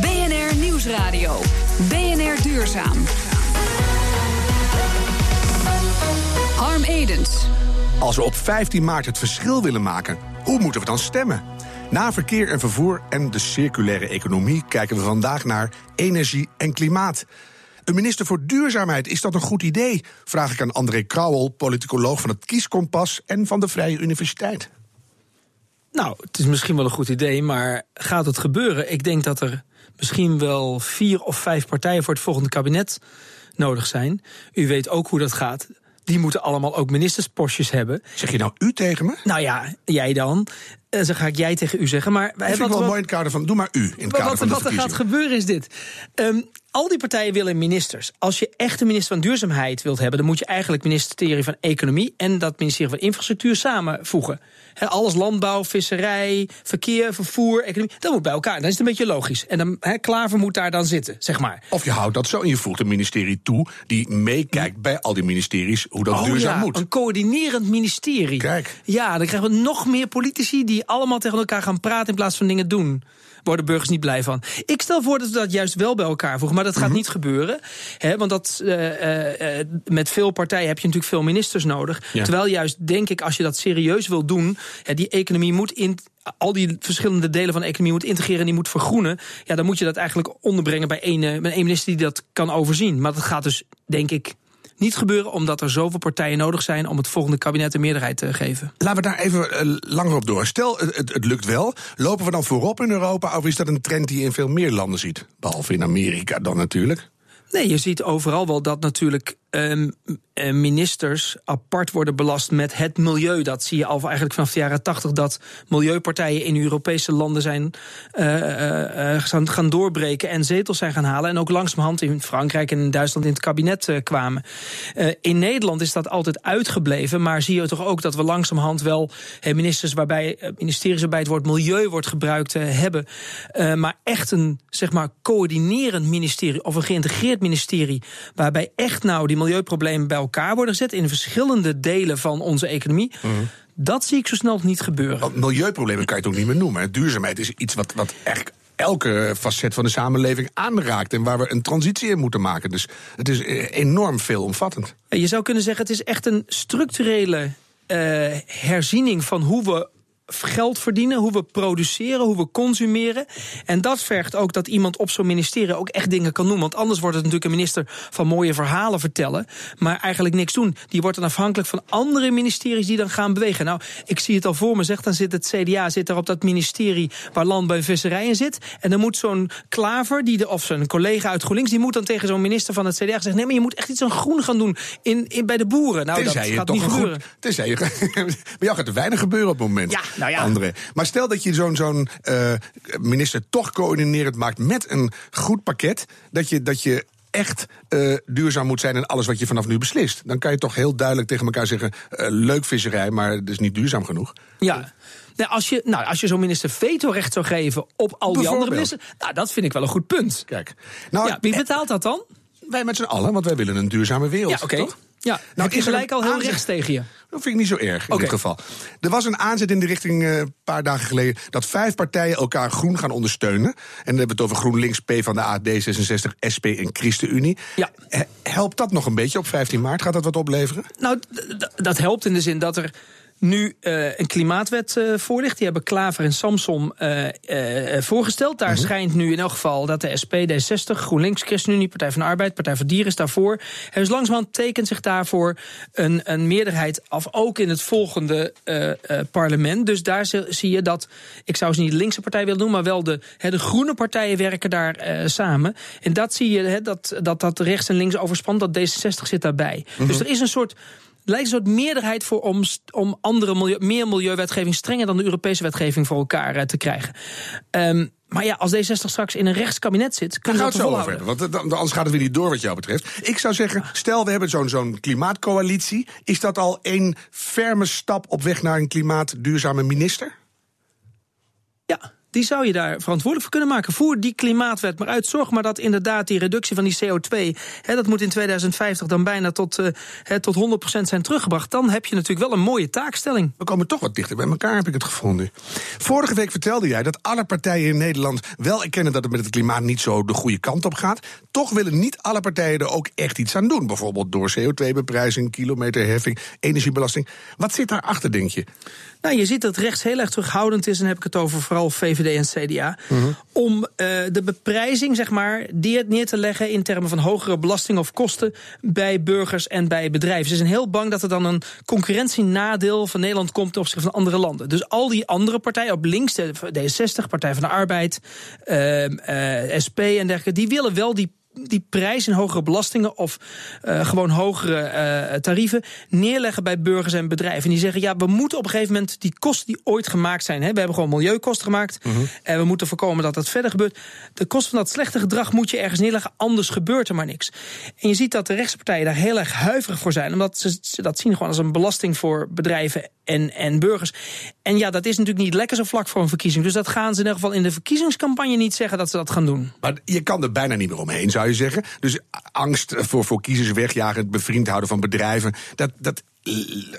BNR Nieuwsradio. BNR Duurzaam. Harm Edens. Als we op 15 maart het verschil willen maken, hoe moeten we dan stemmen? Na verkeer en vervoer en de circulaire economie kijken we vandaag naar energie en klimaat. Een minister voor duurzaamheid, is dat een goed idee? Vraag ik aan André Krauwel, politicoloog van het Kieskompas en van de Vrije Universiteit. Nou, het is misschien wel een goed idee, maar gaat het gebeuren? Ik denk dat er misschien wel vier of vijf partijen voor het volgende kabinet nodig zijn. U weet ook hoe dat gaat. Die moeten allemaal ook ministerspostjes hebben. Zeg je nou u tegen me? Nou ja, jij dan. Uh, zo ga ik jij tegen u zeggen. Maar wij hebben wel mooi in het kader van. Doe maar u in het kader wat, van de Wat er gaat gebeuren is dit. Um, al die partijen willen ministers. Als je echt een minister van Duurzaamheid wilt hebben, dan moet je eigenlijk het ministerie van Economie en dat ministerie van Infrastructuur samenvoegen. He, alles landbouw, visserij, verkeer, vervoer, economie, dat moet bij elkaar. Dan is het een beetje logisch. En dan he, Klaver moet daar dan zitten, zeg maar. Of je houdt dat zo en je voegt een ministerie toe die meekijkt bij al die ministeries hoe dat oh, duurzaam ja, moet. Een coördinerend ministerie. Kijk. Ja, dan krijgen we nog meer politici die allemaal tegen elkaar gaan praten in plaats van dingen doen worden burgers niet blij van. Ik stel voor dat we dat juist wel bij elkaar voegen, maar dat gaat mm -hmm. niet gebeuren. Hè, want dat, uh, uh, met veel partijen heb je natuurlijk veel ministers nodig. Ja. Terwijl juist, denk ik, als je dat serieus wil doen, hè, die economie moet in al die verschillende delen van de economie moet integreren en die moet vergroenen. Ja, dan moet je dat eigenlijk onderbrengen bij één, bij één minister die dat kan overzien. Maar dat gaat dus, denk ik, niet gebeuren omdat er zoveel partijen nodig zijn om het volgende kabinet een meerderheid te geven. Laten we daar even uh, langer op door. Stel, het, het, het, lukt wel. Lopen we dan voorop in Europa of is dat een trend die je in veel meer landen ziet? Behalve in Amerika dan natuurlijk. Nee, je ziet overal wel dat natuurlijk um, ministers apart worden belast met het milieu. Dat zie je al eigenlijk vanaf de jaren tachtig dat milieupartijen in Europese landen zijn uh, gaan doorbreken en zetels zijn gaan halen. En ook langzamerhand in Frankrijk en in Duitsland in het kabinet kwamen. in Nederland is dat altijd uitgebleven, maar zie je toch ook dat we langzamerhand wel ministers waarbij ministeries waarbij het woord milieu wordt gebruikt hebben. maar echt een zeg maar coördinerend ministerie of een geïntegreerd ministerie waarbij echt nou die milieuproblemen bij elkaar worden gezet in verschillende delen van onze economie. Mm. Dat zie ik zo snel niet gebeuren. Want milieuproblemen kan je het ook niet meer noemen. Duurzaamheid is iets wat, wat echt elke facet van de samenleving aanraakt en waar we een transitie in moeten maken. Dus het is enorm veelomvattend. Je zou kunnen zeggen, het is echt een structurele uh, herziening van hoe we geld verdienen, hoe we produceren, hoe we consumeren. En dat vergt ook dat iemand op zo'n ministerie ook echt dingen kan doen. Want anders wordt het natuurlijk een minister van mooie verhalen vertellen, maar eigenlijk niks doen. Die wordt dan afhankelijk van andere ministeries die dan gaan bewegen. Nou, ik zie het al voor me, zeg, dan zit het CDA zit er op dat ministerie waar landbouw en visserij in zit. En dan moet zo'n Klaver, die de, of zijn collega uit GroenLinks, die moet dan tegen zo'n minister van het CDA zeggen: nee, maar je moet echt iets aan groen gaan doen in, in, bij de boeren. Nou, tenzij dat gaat toch niet gebeuren. Goed, tenzij je, bij jou gaat er weinig gebeuren op het moment. Ja, nou ja. Maar stel dat je zo'n zo'n uh, minister toch coördinerend maakt met een goed pakket, dat je, dat je echt uh, duurzaam moet zijn in alles wat je vanaf nu beslist. Dan kan je toch heel duidelijk tegen elkaar zeggen: uh, leuk visserij, maar het is niet duurzaam genoeg. Ja. Nou, als je, nou, als je zo'n minister vetorecht zou geven op al die andere ministers, nou, dat vind ik wel een goed punt. Kijk, nou, ja, wie betaalt dat dan? Wij met z'n allen, want wij willen een duurzame wereld. Ja, oké. Ja, nou, ik is gelijk al heel rechts tegen je. Dat vind ik niet zo erg in okay. dit geval. Er was een aanzet in de richting een uh, paar dagen geleden dat vijf partijen elkaar groen gaan ondersteunen. En dan hebben we het over GroenLinks, P van de A, D66, SP en ChristenUnie. Ja. Helpt dat nog een beetje op 15 maart? Gaat dat wat opleveren? Nou, dat helpt in de zin dat er nu uh, een klimaatwet uh, voor ligt. Die hebben Klaver en Samsom uh, voorgesteld. Daar -hmm. schijnt nu in elk geval dat de SP, D60, GroenLinks, ChristenUnie, Partij van de Arbeid, Partij voor Dieren is daarvoor. En dus langzamerhand tekent zich daarvoor een, een meerderheid af, ook in het volgende parlement. Dus daar zie je dat, ik zou ze niet de linkse partij willen noemen, maar wel de, he, de groene partijen werken daar samen. En dat zie je, he, dat, dat dat rechts en links overspant, dat D66 zit daarbij. -hmm. Dus er is een soort lijkt een soort meerderheid voor om, om andere milieu, meer milieuwetgeving strenger dan de Europese wetgeving voor elkaar uh, te krijgen. Um, maar ja, als D60 straks in een rechtskabinet zit, kunnen we dat zo over. Want anders gaat het weer niet door wat jou betreft. Ik zou zeggen, stel we hebben zo'n zo'n klimaatcoalitie. Is dat al een ferme stap op weg naar een klimaatduurzame minister? Ja, die zou je daar verantwoordelijk voor kunnen maken. Voer die klimaatwet maar uit. Zorg maar dat inderdaad die reductie van die CO2, hè, dat moet in 2050 dan bijna tot, uh, tot 100% zijn teruggebracht. Dan heb je natuurlijk wel een mooie taakstelling. We komen toch wat dichter bij elkaar, heb ik het gevonden. Vorige week vertelde jij dat alle partijen in Nederland wel erkennen dat het met het klimaat niet zo de goede kant op gaat. Toch willen niet alle partijen er ook echt iets aan doen. Bijvoorbeeld door CO2-beprijzing, kilometerheffing, energiebelasting. Wat zit daarachter, denk je? Nou, je ziet dat rechts heel erg terughoudend is, en heb ik het over vooral VVD en CDA, om uh, de beprijzing, zeg maar, neer te leggen in termen van hogere belasting of kosten bij burgers en bij bedrijven. Ze zijn heel bang dat er dan een concurrentienadeel van Nederland komt ten opzichte van andere landen. Dus al die andere partijen op links, de D60, Partij van de Arbeid, uh, uh, SP en dergelijke, die willen wel die die prijs en hogere belastingen of uh, gewoon hogere uh, tarieven neerleggen bij burgers en bedrijven. En die zeggen: ja, we moeten op een gegeven moment die kosten die ooit gemaakt zijn. Hè, we hebben gewoon milieukosten gemaakt. Mm -hmm. En we moeten voorkomen dat dat verder gebeurt. De kosten van dat slechte gedrag moet je ergens neerleggen, anders gebeurt er maar niks. En je ziet dat de rechtse partijen daar heel erg huiverig voor zijn, omdat ze, ze dat zien gewoon als een belasting voor bedrijven en, en burgers. En ja, dat is natuurlijk niet lekker zo vlak voor een verkiezing. Dus dat gaan ze in ieder geval in de verkiezingscampagne niet zeggen dat ze dat gaan doen. Maar je kan er bijna niet meer omheen, zou je zeggen. Dus angst voor, voor kiezers wegjagen, het bevriend houden van bedrijven, dat, dat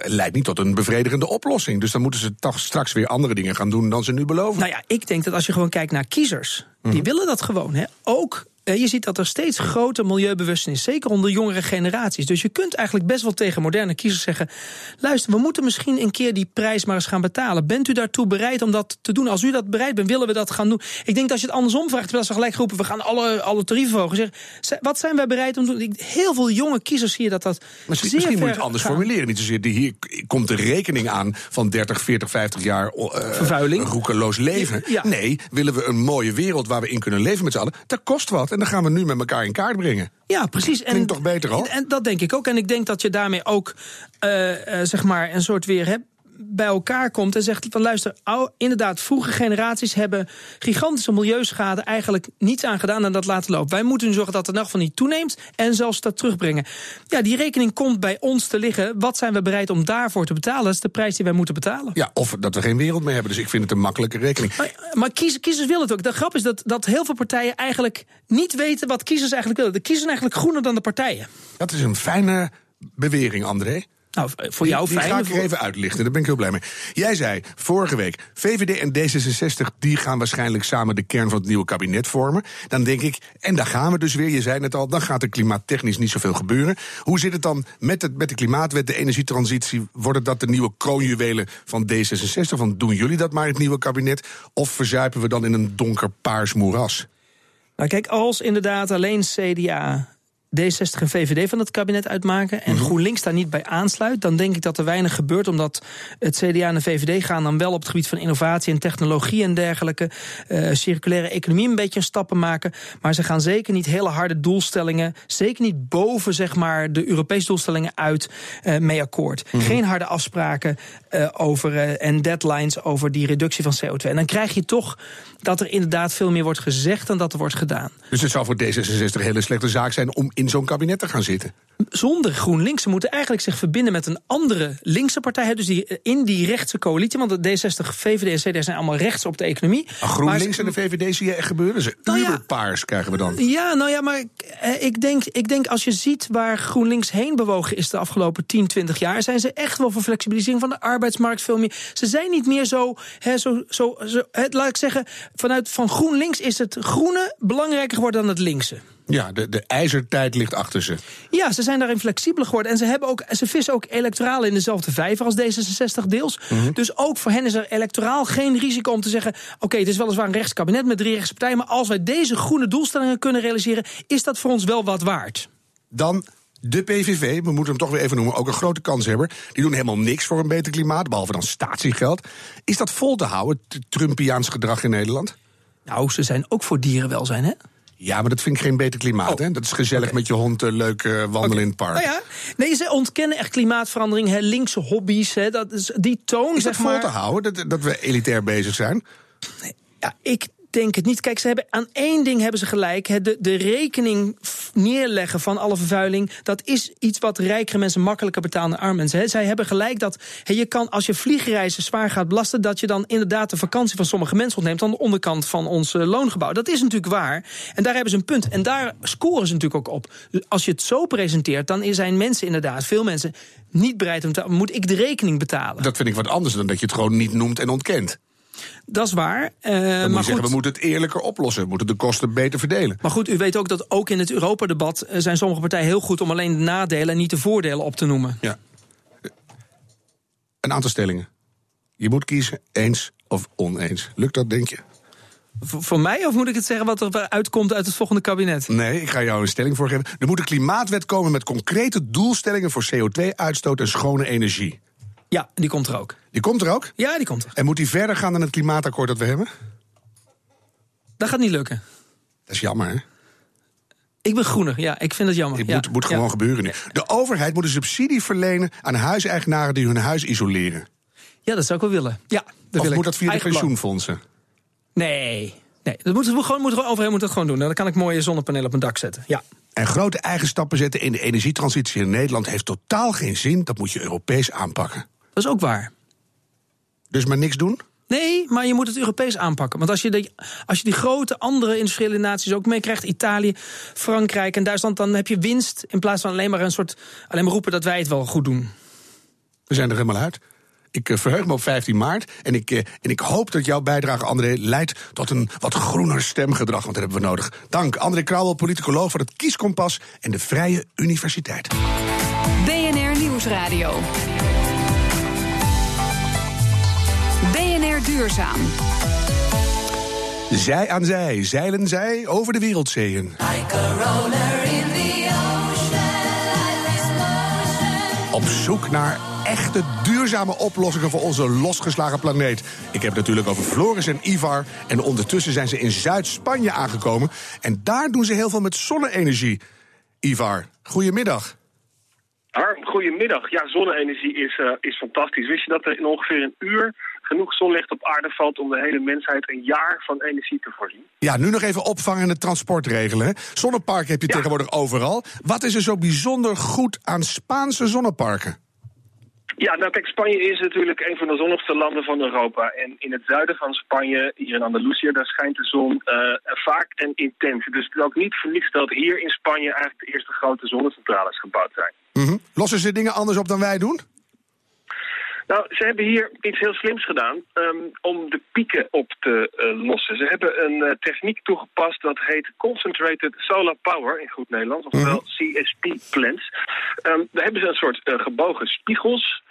leidt niet tot een bevredigende oplossing. Dus dan moeten ze toch straks weer andere dingen gaan doen dan ze nu beloven. Nou ja, ik denk dat als je gewoon kijkt naar kiezers, die mhm. willen dat gewoon. Hè. Ook je ziet dat er steeds groter milieubewustzijn is, zeker onder jongere generaties. Dus je kunt eigenlijk best wel tegen moderne kiezers zeggen: luister, we moeten misschien een keer die prijs maar eens gaan betalen. Bent u daartoe bereid om dat te doen? Als u dat bereid bent, willen we dat gaan doen. Ik denk dat als je het andersom vraagt, terwijl ze gelijk roepen: we gaan alle, alle tarieven verhogen. Zeg, wat zijn wij bereid om te doen? Heel veel jonge kiezers zie je dat dat. Misschien, zeer misschien moet je het anders formuleren. Niet zozeer die hier komt de rekening aan van 30, 40, 50 jaar uh, vervuiling, roekeloos leven. Ja. Nee, willen we een mooie wereld waar we in kunnen leven met z'n allen? Dat kost wat. En dan gaan we nu met elkaar in kaart brengen. Ja, precies. En toch beter al? En dat denk ik ook. En ik denk dat je daarmee ook, uh, uh, zeg maar, een soort weer hebt bij elkaar komt en zegt van luister, inderdaad, vroege generaties hebben gigantische milieuschade eigenlijk niets aan gedaan en dat laten lopen. Wij moeten nu zorgen dat het nog van niet toeneemt en zelfs dat terugbrengen. Ja, die rekening komt bij ons te liggen. Wat zijn we bereid om daarvoor te betalen? Dat is de prijs die wij moeten betalen. Ja, of dat we geen wereld meer hebben. Dus ik vind het een makkelijke rekening. Maar, maar kiezers, kiezers willen het ook. De grap is dat, dat heel veel partijen eigenlijk niet weten wat kiezers eigenlijk willen. De kiezers zijn eigenlijk groener dan de partijen. Dat is een fijne bewering, André. Nou, voor jou die, die ga ik er even uitlichten, daar ben ik heel blij mee. Jij zei vorige week, VVD en D66... die gaan waarschijnlijk samen de kern van het nieuwe kabinet vormen. Dan denk ik, en daar gaan we dus weer, je zei het al... dan gaat er klimaattechnisch niet zoveel gebeuren. Hoe zit het dan met, het, met de klimaatwet, de energietransitie? Worden dat de nieuwe kroonjuwelen van D66? Van doen jullie dat maar in het nieuwe kabinet? Of verzuipen we dan in een donker paars moeras? Nou kijk, als inderdaad alleen CDA D60 en VVD van het kabinet uitmaken en mhm. GroenLinks daar niet bij aansluit, dan denk ik dat er weinig gebeurt, omdat het CDA en de VVD gaan dan wel op het gebied van innovatie en technologie en dergelijke, uh, circulaire economie een beetje stappen maken, maar ze gaan zeker niet hele harde doelstellingen, zeker niet boven zeg maar de Europese doelstellingen uit uh, mee akkoord. Mhm. Geen harde afspraken uh, over en deadlines over die reductie van CO2. En dan krijg je toch dat er inderdaad veel meer wordt gezegd dan dat er wordt gedaan. Dus het zou voor D66 een hele slechte zaak zijn om in zo'n kabinet te gaan zitten? Zonder GroenLinks. Ze moeten eigenlijk zich verbinden met een andere linkse partij. Dus die, in die rechtse coalitie. Want de D60, VVD en CDA zijn allemaal rechts op de economie. Maar GroenLinks en de VVD zie je echt gebeuren? Ze nou ja, paars krijgen we dan. Ja, nou ja, maar eh, ik denk, ik denk als je ziet waar GroenLinks heen bewogen is de afgelopen 10, 20 jaar, zijn ze echt wel voor flexibilisering van de arbeidsmarkt veel meer. Ze zijn niet meer zo, hè, zo, zo, zo laat ik zeggen, vanuit van GroenLinks is het groene belangrijker geworden dan het linkse. Ja, de, de ijzertijd ligt achter ze. Ja, ze zijn daarin flexibeler geworden. En ze, hebben ook, ze vissen ook electoraal in dezelfde vijver als D66 deels. Mhm. Dus ook voor hen is er electoraal geen risico om te zeggen... oké, het is weliswaar een rechtskabinet met drie rechtspartijen... maar als wij deze groene doelstellingen kunnen realiseren... is dat voor ons wel wat waard. Dan de PVV, we moeten hem toch weer even noemen, ook een grote kanshebber. Die doen helemaal niks voor een beter klimaat, behalve dan statiegeld. Is dat vol te houden, Trumpiaans gedrag in Nederland? Nou, ze zijn ook voor dierenwelzijn, hè? Ja, maar dat vind ik geen beter klimaat. Oh. Hè? Dat is gezellig met je hond uh, leuk uh, wandelen in het park. Nou ja, nee, ze ontkennen echt klimaatverandering, hè, linkse hobby's. Hè, dat is, die toon, is zeg dat maar... vol te houden, dat, dat we elitair bezig zijn? Ja, ik denk het niet. Kijk, ze hebben, aan één ding hebben ze gelijk. De, de rekening neerleggen van alle vervuiling... dat is iets wat rijkere mensen makkelijker betalen dan arme mensen. Zij hebben gelijk dat je kan, als je vliegreizen zwaar gaat belasten... dat je dan inderdaad de vakantie van sommige mensen ontneemt... aan de onderkant van ons eh, loongebouw. Dat is natuurlijk waar. En daar hebben ze een punt. En daar scoren ze natuurlijk ook op. Als je het zo presenteert, dan zijn mensen inderdaad... veel mensen niet bereid om te... moet ik de rekening betalen. Dat vind ik wat anders dan dat je het gewoon niet noemt en ontkent. Dat is waar. Uh, maar goed, zeggen, we moeten het eerlijker oplossen. We moeten de kosten beter verdelen. Maar goed, u weet ook dat ook in het Europa-debat... Eh, zijn sommige partijen heel goed om alleen de nadelen... en niet de voordelen op te noemen. Ja. Een aantal stellingen. Je moet kiezen eens of oneens. Lukt dat, denk je? Voor mij of moet ik het zeggen wat er uitkomt uit het volgende kabinet? Nee, ik ga jou een stelling voorgeven. Er moet een klimaatwet komen met concrete doelstellingen voor CO2-uitstoot en schone energie. Ja, die komt er ook. Die komt er ook? Ja, die komt er. En moet die verder gaan dan het klimaatakkoord dat we hebben? Dat gaat niet lukken. Dat is jammer, hè? Ik ben groener, ja. Ik vind het jammer. Het moet, moet gewoon gebeuren nu. De overheid moet een subsidie verlenen aan huiseigenaren die hun huis isoleren. Ja, dat zou ik wel willen. Ja, dat of moet dat via de pensioenfondsen? Nee, nee. Dat moet, gewoon, moet, overheid moet dat gewoon doen. Dan kan ik mooie zonnepanelen op mijn dak zetten. Ja. En grote eigen stappen zetten in de energietransitie in Nederland heeft totaal geen zin. Dat moet je Europees aanpakken. Dat is ook waar. Dus maar niks doen? Nee, maar je moet het Europees aanpakken. Want als je, de, als je die grote andere industriële naties ook meekrijgt, Italië, Frankrijk en Duitsland, dan heb je winst in plaats van alleen maar een soort alleen maar roepen dat wij het wel goed doen. We zijn er helemaal uit. Ik eh, verheug me op 15 maart en ik, eh, en ik hoop dat jouw bijdrage, André, leidt tot een wat groener stemgedrag. Want dat hebben we nodig. Dank, André Krauwel, politicoloog van het Kieskompas en de Vrije Universiteit. BNR Nieuwsradio. Duurzaam. Zij aan zij, zeilen zij over de wereldzeeën. Like Op zoek naar echte duurzame oplossingen voor onze losgeslagen planeet. Ik heb het natuurlijk over Floris en Ivar. En ondertussen zijn ze in Zuid-Spanje aangekomen. En daar doen ze heel veel met zonne-energie. Ivar, goedemiddag. Harm, goedemiddag. Ja, zonne-energie is, uh, is fantastisch. Wist je dat er in ongeveer een uur genoeg zonlicht op aarde valt om de hele mensheid een jaar van energie te voorzien? Ja, nu nog even opvangen en het transport regelen. Zonneparken heb je tegenwoordig overal. Wat is er zo bijzonder goed aan Spaanse zonneparken? Ja, nou kijk, Spanje is natuurlijk een van de zonnigste landen van Europa. En in het zuiden van Spanje, hier in Andalusië, daar schijnt de zon uh, vaak en intens. Dus het is ook niet voor dat hier in Spanje eigenlijk de eerste grote zonnecentrales gebouwd zijn. Mm -hmm. Lossen ze dingen anders op dan wij doen? Nou, ze hebben hier iets heel slims gedaan um, om de pieken op te uh, lossen. Ze hebben een uh, techniek toegepast dat heet Concentrated Solar Power in goed Nederlands, oftewel mm -hmm. CSP-plants. Um, daar hebben ze een soort uh, gebogen spiegels.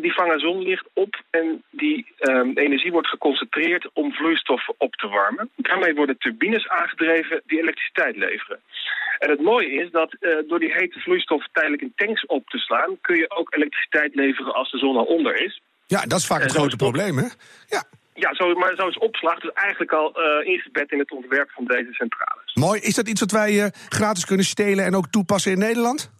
Die vangen zonlicht op en die um, energie wordt geconcentreerd om vloeistoffen op te warmen. Daarmee worden turbines aangedreven die elektriciteit leveren. En het mooie is dat uh, door die hete vloeistof tijdelijk in tanks op te slaan... kun je ook elektriciteit leveren als de zon al onder is. Ja, dat is vaak het grote probleem, hè? Ja. Ja, zo, maar zo is opslag dus eigenlijk al uh, ingebed in het ontwerp van deze centrales. Mooi. Is dat iets wat wij uh, gratis kunnen stelen en ook toepassen in Nederland?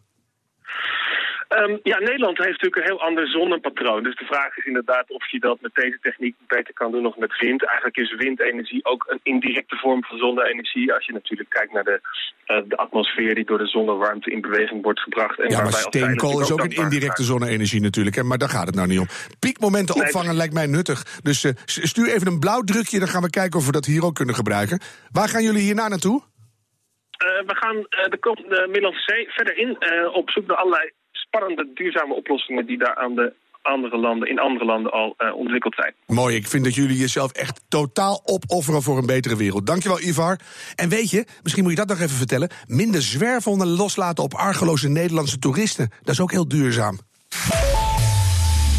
Um, ja, Nederland heeft natuurlijk een heel ander zonnepatroon. Dus de vraag is inderdaad of je dat met deze techniek beter kan doen nog met wind. Eigenlijk is windenergie ook een indirecte vorm van zonne-energie. Als je natuurlijk kijkt naar de, uh, de atmosfeer die door de zonnewarmte in beweging wordt gebracht. En ja, maar steenkool is ook een indirecte zonne-energie natuurlijk. Hè? Maar daar gaat het nou niet om. Piekmomenten nee, opvangen lijkt mij nuttig. Dus uh, stuur even een blauw drukje, dan gaan we kijken of we dat hier ook kunnen gebruiken. Waar gaan jullie hierna naartoe? Uh, we gaan de, de Middellandse Zee verder in op zoek naar allerlei spannende duurzame oplossingen die daar aan de andere landen, in andere landen al uh, ontwikkeld zijn. Mooi, ik vind dat jullie jezelf echt totaal opofferen voor een betere wereld. Dankjewel, Ivar. En weet je, misschien moet je dat nog even vertellen... minder zwerfhonden loslaten op argeloze Nederlandse toeristen. Dat is ook heel duurzaam.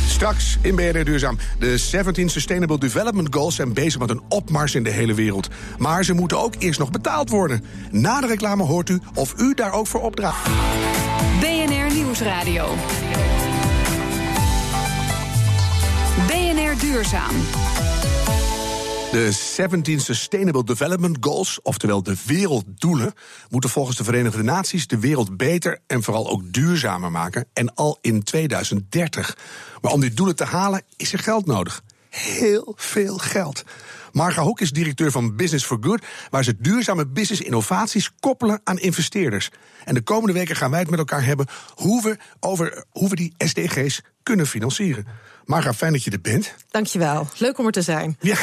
Straks in BNR Duurzaam. De 17 Sustainable Development Goals zijn bezig met een opmars in de hele wereld. Maar ze moeten ook eerst nog betaald worden. Na de reclame hoort u of u daar ook voor opdraagt. Nieuwsradio. BNR Duurzaam. De 17 Sustainable Development Goals, oftewel de werelddoelen, moeten volgens de Verenigde Naties de wereld beter en vooral ook duurzamer maken. En al in 2030. Maar om die doelen te halen is er geld nodig. Heel veel geld. Marga Hoek is directeur van Business for Good, waar ze duurzame business innovaties koppelen aan investeerders. En de komende weken gaan wij het met elkaar hebben hoe we, over, hoe we die SDG's kunnen financieren. Marga, fijn dat je er bent. Dankjewel. Leuk om er te zijn. Ja,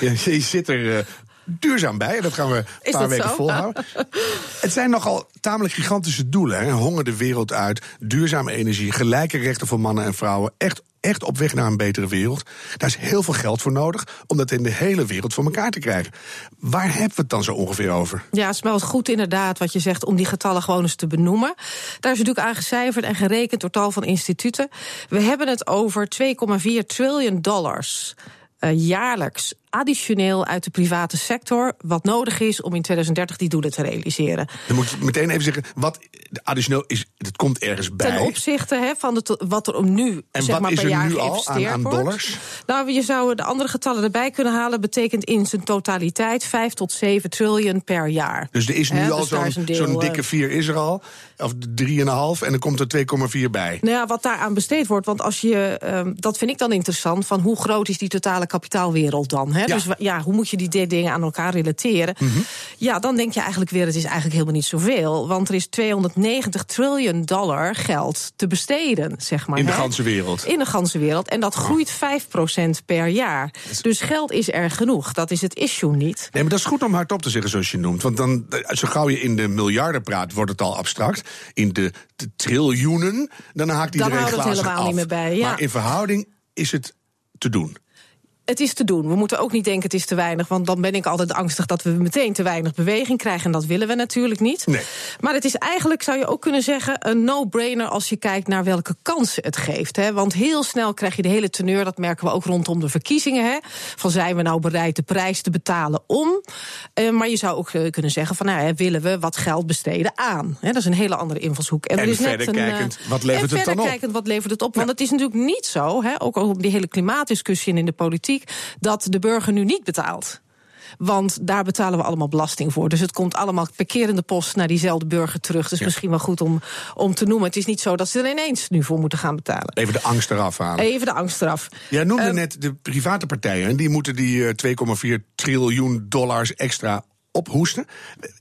je zit er uh, duurzaam bij. Dat gaan we een paar weken zo? volhouden. het zijn nogal tamelijk gigantische doelen. Hè? Honger de wereld uit, duurzame energie, gelijke rechten voor mannen en vrouwen. Echt echt op weg naar een betere wereld. Daar is heel veel geld voor nodig om dat in de hele wereld voor elkaar te krijgen. Waar hebben we het dan zo ongeveer over? Ja, het wel goed inderdaad wat je zegt om die getallen gewoon eens te benoemen. Daar is natuurlijk aan gecijferd en gerekend door tal van instituten. We hebben het over 2,4 triljoen dollars. Uh, jaarlijks additioneel uit de private sector wat nodig is om in 2030 die doelen te realiseren. Dan moet je meteen even zeggen, wat additioneel is, het komt ergens bij. Ten opzichte he, van de, wat er om nu en zeg wat maar, is per er jaar nu al aan, aan dollars? Nou, je zou de andere getallen erbij kunnen halen, betekent in zijn totaliteit 5 tot 7 triljoen per jaar. Dus er is nu al dus zo'n zo dikke 4 is er al, of 3,5 en dan komt er 2,4 bij. Nou ja, wat daaraan besteed wordt, want als je, um, dat vind ik dan interessant, van hoe groot is die totale kapitaalwereld dan? Hè? Ja. Dus ja, hoe moet je die dingen aan elkaar relateren? Mm -hmm. Ja, dan denk je eigenlijk weer, het is eigenlijk helemaal niet zoveel. Want er is 290 triljoen dollar geld te besteden, zeg maar. In de ganse wereld. In de ganse wereld. En dat groeit 5% per jaar. Dus geld is er genoeg. Dat is het issue niet. Nee, maar dat is goed om hardop te zeggen, zoals je noemt. Want dan, zo gauw je in de miljarden praat, wordt het al abstract. In de, de triljoenen, dan haakt iedereen dan houdt het helemaal af. niet meer bij. Ja. Maar in verhouding is het te doen het is te doen. We moeten ook niet denken het is te weinig. Want dan ben ik altijd angstig dat we meteen te weinig beweging krijgen. En dat willen we natuurlijk niet. Nee. Maar het is eigenlijk, zou je ook kunnen zeggen, een no-brainer als je kijkt naar welke kansen het geeft. Hè? Want heel snel krijg je de hele teneur, dat merken we ook rondom de verkiezingen. Hè? Van zijn we nou bereid de prijs te betalen om? Uh, maar je zou ook uh, kunnen zeggen van nou, hè, willen we wat geld besteden aan? Hè? Dat is een hele andere invalshoek. En, en is verder net een, kijkend, wat levert het dan op? kijkend, wat levert het op? Want ja. het is natuurlijk niet zo, hè, ook op die hele klimaatdiscussie en in de politiek dat de burger nu niet betaalt. Want daar betalen we allemaal belasting voor. Dus het komt allemaal per keer in de post naar diezelfde burger terug. Dus ja. misschien wel goed om, om te noemen. Het is niet zo dat ze er ineens nu voor moeten gaan betalen. Even de angst eraf halen. Even de angst eraf. Jij noemde um, net de private partijen. Die moeten die uh, 2,4 triljoen dollars extra ophoesten.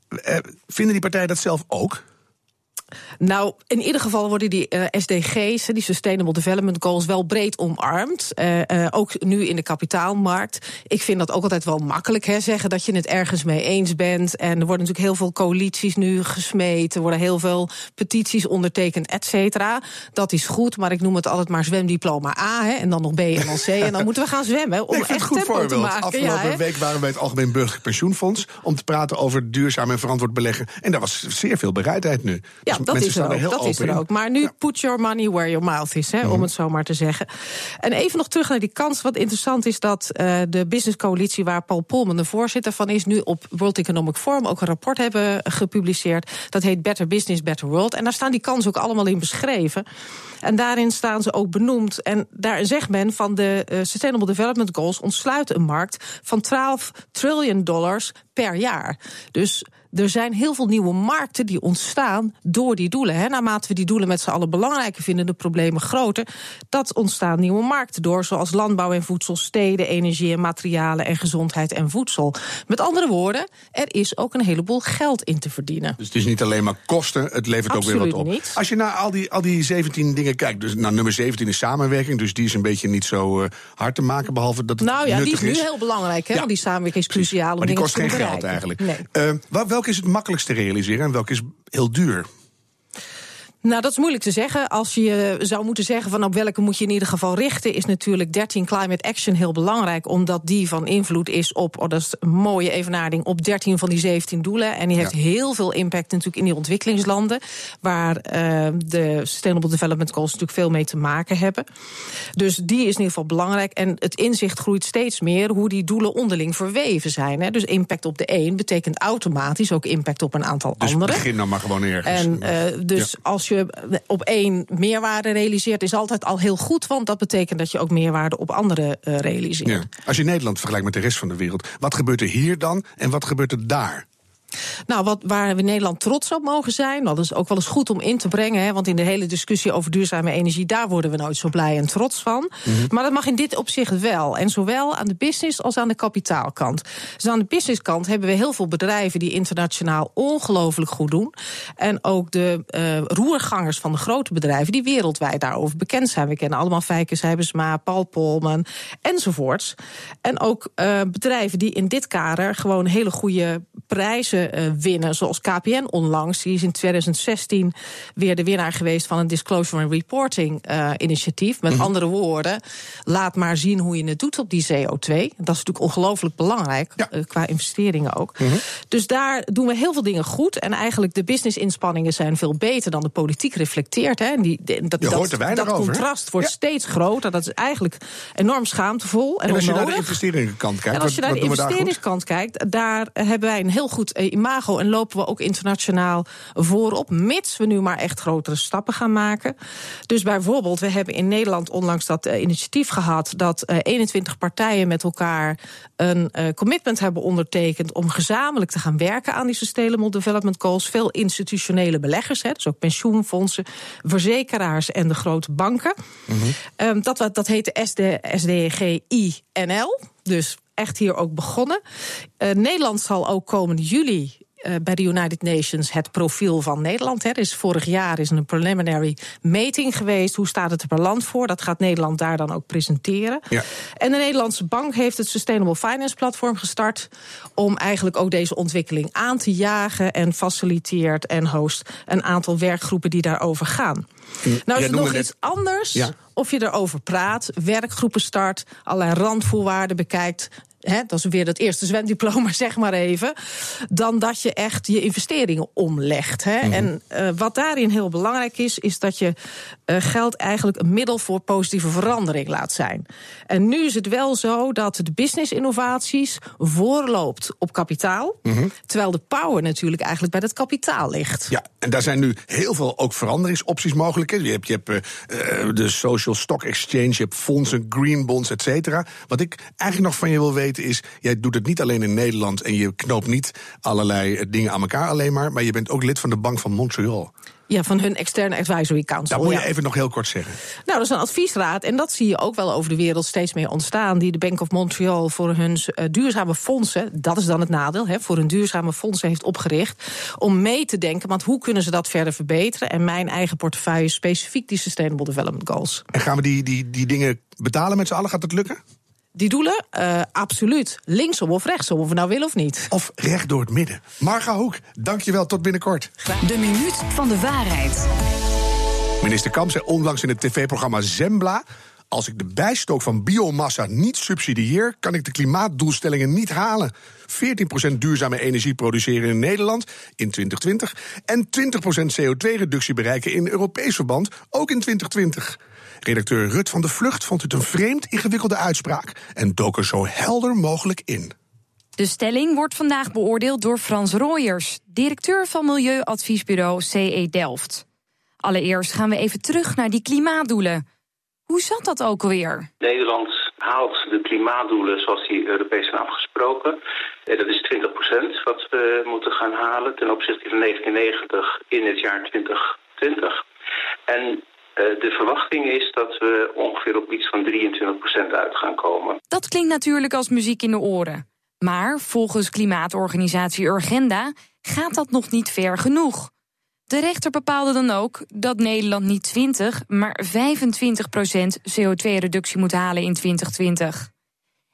Uh, vinden die partijen dat zelf ook? Nou, in ieder geval worden die uh, SDG's, die Sustainable Development Goals, wel breed omarmd. Uh, uh, ook nu in de kapitaalmarkt. Ik vind dat ook altijd wel makkelijk, hè, zeggen dat je het ergens mee eens bent. En er worden natuurlijk heel veel coalities nu gesmeed. Er worden heel veel petities ondertekend, et cetera. Dat is goed, maar ik noem het altijd maar zwemdiploma A. Hè, en dan nog B en dan C. en dan moeten we gaan zwemmen om echt goed tempo voorbeeld. te maken. Afgelopen ja, week waren we bij het Algemeen Burgerlijk Pensioenfonds... om te praten over duurzaam en verantwoord beleggen. En daar was zeer veel bereidheid nu. Ja, dat is er ook. Dat is er in. ook. Maar nu ja. put your money where your mouth is, hè, mm om het zo maar te zeggen. En even nog terug naar die kans. Wat interessant is dat uh, de Business Coalitie, waar Paul Polman de voorzitter van is, nu op World Economic Forum ook een rapport hebben gepubliceerd. Dat heet Better Business, Better World. En daar staan die kansen ook allemaal in beschreven. En daarin staan ze ook benoemd. En daar zegt men van de uh, Sustainable Development Goals ontsluit een markt van 12 triljoen dollars per jaar. Dus er zijn heel veel nieuwe markten die ontstaan door die doelen. Hè. Naarmate we die doelen met z'n allen belangrijker vinden, de problemen groter, dat ontstaan nieuwe markten door, zoals landbouw en voedsel, steden, energie en materialen en gezondheid en voedsel. Met andere woorden, er is ook een heleboel geld in te verdienen. Dus het is niet alleen maar kosten, het levert Absoluut ook weer wat op. Niet. Als je naar al die, al die 17 dingen kijkt, dus nou, nummer 17 is samenwerking, dus die is een beetje niet zo uh, hard te maken, behalve dat het Nou ja, die is nu is. heel belangrijk, hè? Ja. Want die samenwerking is cruciaal om maar die dingen kost te geen bereiken. Geld eigenlijk. Nee. Uh, welke is het makkelijkst te realiseren en welke is heel duur? Nou, dat is moeilijk te zeggen. Als je zou moeten zeggen van op welke moet je in ieder geval richten, is natuurlijk 13 Climate Action heel belangrijk, omdat die van invloed is op, oh, dat is een mooie evenaring, op 13 van die 17 doelen. En die heeft ja. heel veel impact natuurlijk in die ontwikkelingslanden, waar uh, de Sustainable Development Goals natuurlijk veel mee te maken hebben. Dus die is in ieder geval belangrijk. En het inzicht groeit steeds meer hoe die doelen onderling verweven zijn. Hè. Dus impact op de een betekent automatisch ook impact op een aantal dus anderen. begin dan maar gewoon ergens. En uh, dus ja. als je op één meerwaarde realiseert, is altijd al heel goed. Want dat betekent dat je ook meerwaarde op andere uh, realiseert. Ja. Als je Nederland vergelijkt met de rest van de wereld, wat gebeurt er hier dan en wat gebeurt er daar? Nou, wat, waar we in Nederland trots op mogen zijn, dat is ook wel eens goed om in te brengen. Hè, want in de hele discussie over duurzame energie, daar worden we nooit zo blij en trots van. Mhm. Maar dat mag in dit opzicht wel. En zowel aan de business als aan de kapitaalkant. Dus aan de businesskant hebben we heel veel bedrijven die internationaal ongelooflijk goed doen. En ook de uh, roergangers van de grote bedrijven die wereldwijd daarover bekend zijn. We kennen allemaal Fijke Sijbesma, Paul Polman enzovoorts. En ook uh, bedrijven die in dit kader gewoon hele goede prijzen uh, winnen. Zoals KPN onlangs. Die is in 2016 weer de winnaar geweest van een Disclosure and Reporting uh, initiatief. Met mm -hmm. andere woorden, laat maar zien hoe je het doet op die CO2. Dat is natuurlijk ongelooflijk belangrijk, ja. uh, qua investeringen ook. Mm -hmm. Dus daar doen we heel veel dingen goed. En eigenlijk de business-inspanningen zijn veel beter dan de politiek reflecteert. Hè. En die, dat je hoort er dat, over, contrast wordt ja. steeds groter. Dat is eigenlijk enorm schaamtevol. En, en als onnodig. je naar de investeringskant kijkt, en als je naar de investeringskant kijkt, daar hebben wij een heel goed imago en lopen we ook internationaal voorop, mits we nu maar echt grotere stappen gaan maken. Dus bijvoorbeeld, we hebben in Nederland onlangs dat uh, initiatief gehad dat uh, 21 partijen met elkaar een uh, commitment hebben ondertekend om gezamenlijk te gaan werken aan die Sustainable Development Goals. Veel institutionele beleggers, hè, dus ook pensioenfondsen, verzekeraars en de grote banken. Mm -hmm. um, dat, dat heet de SD, SDGI-NL. Dus echt hier ook begonnen. Uh, Nederland zal ook komende juli bij de United Nations het profiel van Nederland. Hè. Er is vorig jaar is een preliminary meting geweest. Hoe staat het er per land voor? Dat gaat Nederland daar dan ook presenteren. Ja. En de Nederlandse Bank heeft het Sustainable Finance Platform gestart... om eigenlijk ook deze ontwikkeling aan te jagen... en faciliteert en host een aantal werkgroepen die daarover gaan. Nou is het nog iets anders ja. of je erover praat, werkgroepen start... allerlei randvoorwaarden bekijkt, He, dat is weer dat eerste zwemdiploma, zeg maar even. Dan dat je echt je investeringen omlegt. He. Mm -hmm. En uh, wat daarin heel belangrijk is, is dat je uh, geld eigenlijk een middel voor positieve verandering laat zijn. En nu is het wel zo dat de business innovaties voorloopt op kapitaal. Mm -hmm. Terwijl de power natuurlijk eigenlijk bij dat kapitaal ligt. Ja, en daar zijn nu heel veel ook veranderingsopties mogelijk. Je hebt, je hebt uh, de social stock exchange, je hebt fondsen, green bonds, et cetera. Wat ik eigenlijk nog van je wil weten is, jij doet het niet alleen in Nederland en je knoopt niet allerlei dingen aan elkaar alleen maar, maar je bent ook lid van de Bank van Montreal. Ja, van hun externe advisory council. Dat moet je ja. even nog heel kort zeggen. Nou, dat is een adviesraad. En dat zie je ook wel over de wereld steeds meer ontstaan. Die de Bank of Montreal voor hun uh, duurzame fondsen, dat is dan het nadeel, hè, voor hun duurzame fondsen heeft opgericht. Om mee te denken, want hoe kunnen ze dat verder verbeteren? En mijn eigen portefeuille specifiek die Sustainable Development Goals. En gaan we die, die, die dingen betalen met z'n allen? Gaat het lukken? Die doelen, uh, absoluut. Linksom of rechtsom, of we nou willen of niet. Of recht door het midden. Marga Hoek, dankjewel, tot binnenkort. De minuut van de waarheid. Minister Kamp zei onlangs in het tv-programma Zembla... Als ik de bijstook van biomassa niet subsidieer, kan ik de klimaatdoelstellingen niet halen. 14% duurzame energie produceren in Nederland in 2020 en 20% CO2-reductie bereiken in Europees verband ook in 2020. Redacteur Rut van de Vlucht vond het een vreemd ingewikkelde uitspraak en dook er zo helder mogelijk in. De stelling wordt vandaag beoordeeld door Frans Royers, directeur van milieuadviesbureau CE Delft. Allereerst gaan we even terug naar die klimaatdoelen. Hoe zat dat ook alweer? Nederland haalt de klimaatdoelen zoals die Europees zijn afgesproken. Dat is 20% wat we moeten gaan halen ten opzichte van 1990 in het jaar 2020. En de verwachting is dat we ongeveer op iets van 23% uit gaan komen. Dat klinkt natuurlijk als muziek in de oren. Maar volgens klimaatorganisatie Urgenda gaat dat nog niet ver genoeg. De rechter bepaalde dan ook dat Nederland niet 20, maar 25% CO2-reductie moet halen in 2020.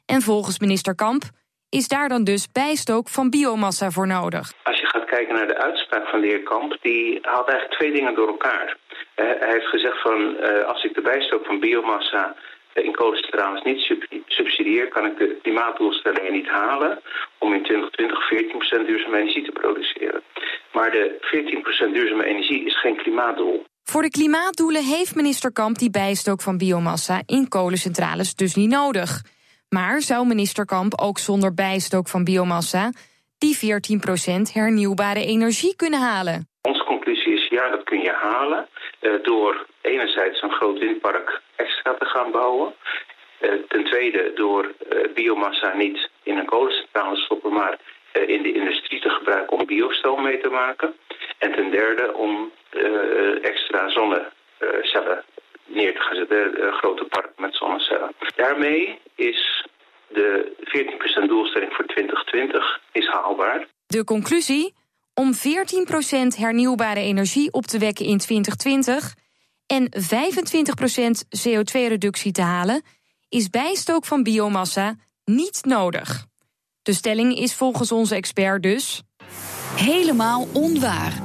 En volgens minister Kamp is daar dan dus bijstook van biomassa voor nodig. Als kijken naar de uitspraak van de heer Kamp, die haalt eigenlijk twee dingen door elkaar. Hij heeft gezegd van uh, als ik de bijstook van biomassa in kolencentrales niet subsidieer, kan ik de klimaatdoelstellingen niet halen om in 2020 14% duurzame energie te produceren. Maar de 14% duurzame energie is geen klimaatdoel. Voor de klimaatdoelen heeft minister Kamp die bijstook van biomassa in kolencentrales dus niet nodig. Maar zou minister Kamp ook zonder bijstook van biomassa die 14% hernieuwbare energie kunnen halen? Onze conclusie is ja, dat kun je halen uh, door enerzijds een groot windpark extra te gaan bouwen. Uh, ten tweede door uh, biomassa niet in een kolencentrale stoppen, maar eh, in de industrie te gebruiken om biostel mee te maken. En ten derde om extra zonnecellen neer te gaan zetten, grote parken met zonnecellen. Daarmee is de 14% doelstelling voor 2020 is haalbaar. De conclusie? Om 14% hernieuwbare energie op te wekken in 2020 en 25% CO2-reductie te halen, is bijstook van biomassa niet nodig. De stelling is volgens onze expert dus. Helemaal onwaar.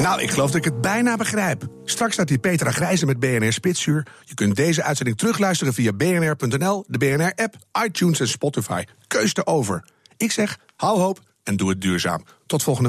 Nou, ik geloof dat ik het bijna begrijp. Straks staat hier Petra Grijze met BNR Spitsuur. Je kunt deze uitzending terugluisteren via bnr.nl, de BNR-app, iTunes en Spotify. Keus over. Ik zeg, hou hoop en doe het duurzaam. Tot volgende week.